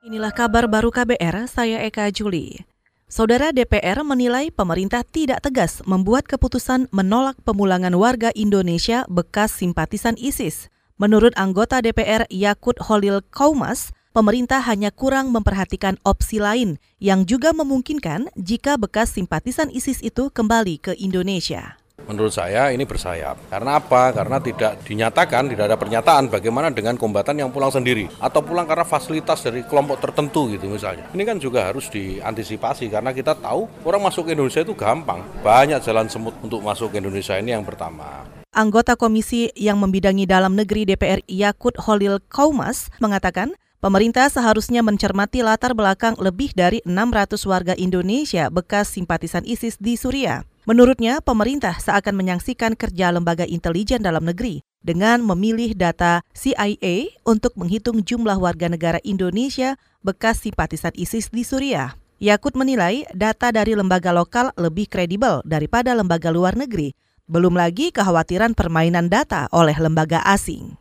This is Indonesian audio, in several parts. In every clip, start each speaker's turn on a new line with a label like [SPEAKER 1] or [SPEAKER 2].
[SPEAKER 1] Inilah kabar baru KBR, saya Eka Juli. Saudara DPR menilai pemerintah tidak tegas membuat keputusan menolak pemulangan warga Indonesia bekas simpatisan ISIS. Menurut anggota DPR Yakut Holil Kaumas, pemerintah hanya kurang memperhatikan opsi lain yang juga memungkinkan jika bekas simpatisan ISIS itu kembali ke Indonesia.
[SPEAKER 2] Menurut saya ini bersayap. Karena apa? Karena tidak dinyatakan, tidak ada pernyataan bagaimana dengan kombatan yang pulang sendiri atau pulang karena fasilitas dari kelompok tertentu gitu misalnya. Ini kan juga harus diantisipasi karena kita tahu orang masuk ke Indonesia itu gampang. Banyak jalan semut untuk masuk ke Indonesia ini yang pertama.
[SPEAKER 1] Anggota Komisi yang membidangi dalam negeri DPR Yakut Holil Kaumas mengatakan Pemerintah seharusnya mencermati latar belakang lebih dari 600 warga Indonesia bekas simpatisan ISIS di Suriah. Menurutnya, pemerintah seakan menyaksikan kerja lembaga intelijen dalam negeri dengan memilih data CIA untuk menghitung jumlah warga negara Indonesia bekas simpatisan ISIS di Suriah. Yakut menilai data dari lembaga lokal lebih kredibel daripada lembaga luar negeri, belum lagi kekhawatiran permainan data oleh lembaga asing.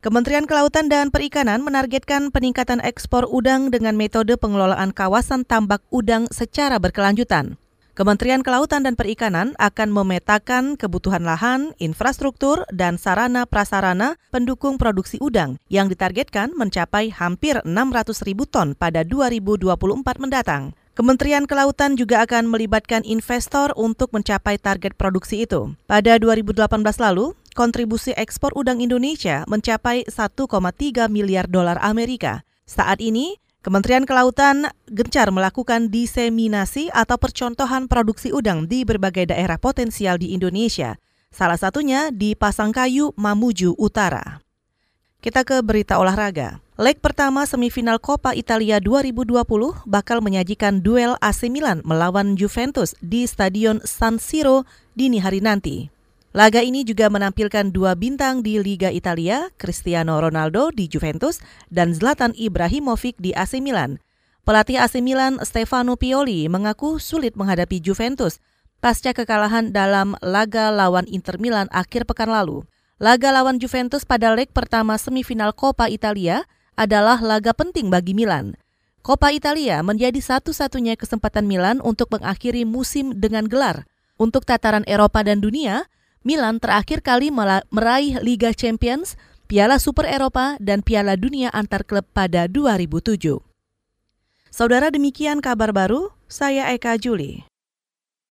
[SPEAKER 1] Kementerian Kelautan dan Perikanan menargetkan peningkatan ekspor udang dengan metode pengelolaan kawasan tambak udang secara berkelanjutan. Kementerian Kelautan dan Perikanan akan memetakan kebutuhan lahan, infrastruktur, dan sarana prasarana pendukung produksi udang yang ditargetkan mencapai hampir 600 ribu ton pada 2024 mendatang. Kementerian Kelautan juga akan melibatkan investor untuk mencapai target produksi itu. Pada 2018 lalu, kontribusi ekspor udang Indonesia mencapai 1,3 miliar dolar Amerika. Saat ini, Kementerian Kelautan gencar melakukan diseminasi atau percontohan produksi udang di berbagai daerah potensial di Indonesia, salah satunya di Pasangkayu, Mamuju Utara. Kita ke berita olahraga. Leg pertama semifinal Coppa Italia 2020 bakal menyajikan duel AC Milan melawan Juventus di Stadion San Siro dini hari nanti. Laga ini juga menampilkan dua bintang di Liga Italia, Cristiano Ronaldo di Juventus dan Zlatan Ibrahimovic di AC Milan. Pelatih AC Milan Stefano Pioli mengaku sulit menghadapi Juventus pasca kekalahan dalam laga lawan Inter Milan akhir pekan lalu. Laga lawan Juventus pada leg pertama semifinal Coppa Italia adalah laga penting bagi Milan. Coppa Italia menjadi satu-satunya kesempatan Milan untuk mengakhiri musim dengan gelar. Untuk tataran Eropa dan dunia, Milan terakhir kali meraih Liga Champions, Piala Super Eropa, dan Piala Dunia antar klub pada 2007. Saudara demikian kabar baru, saya Eka Juli.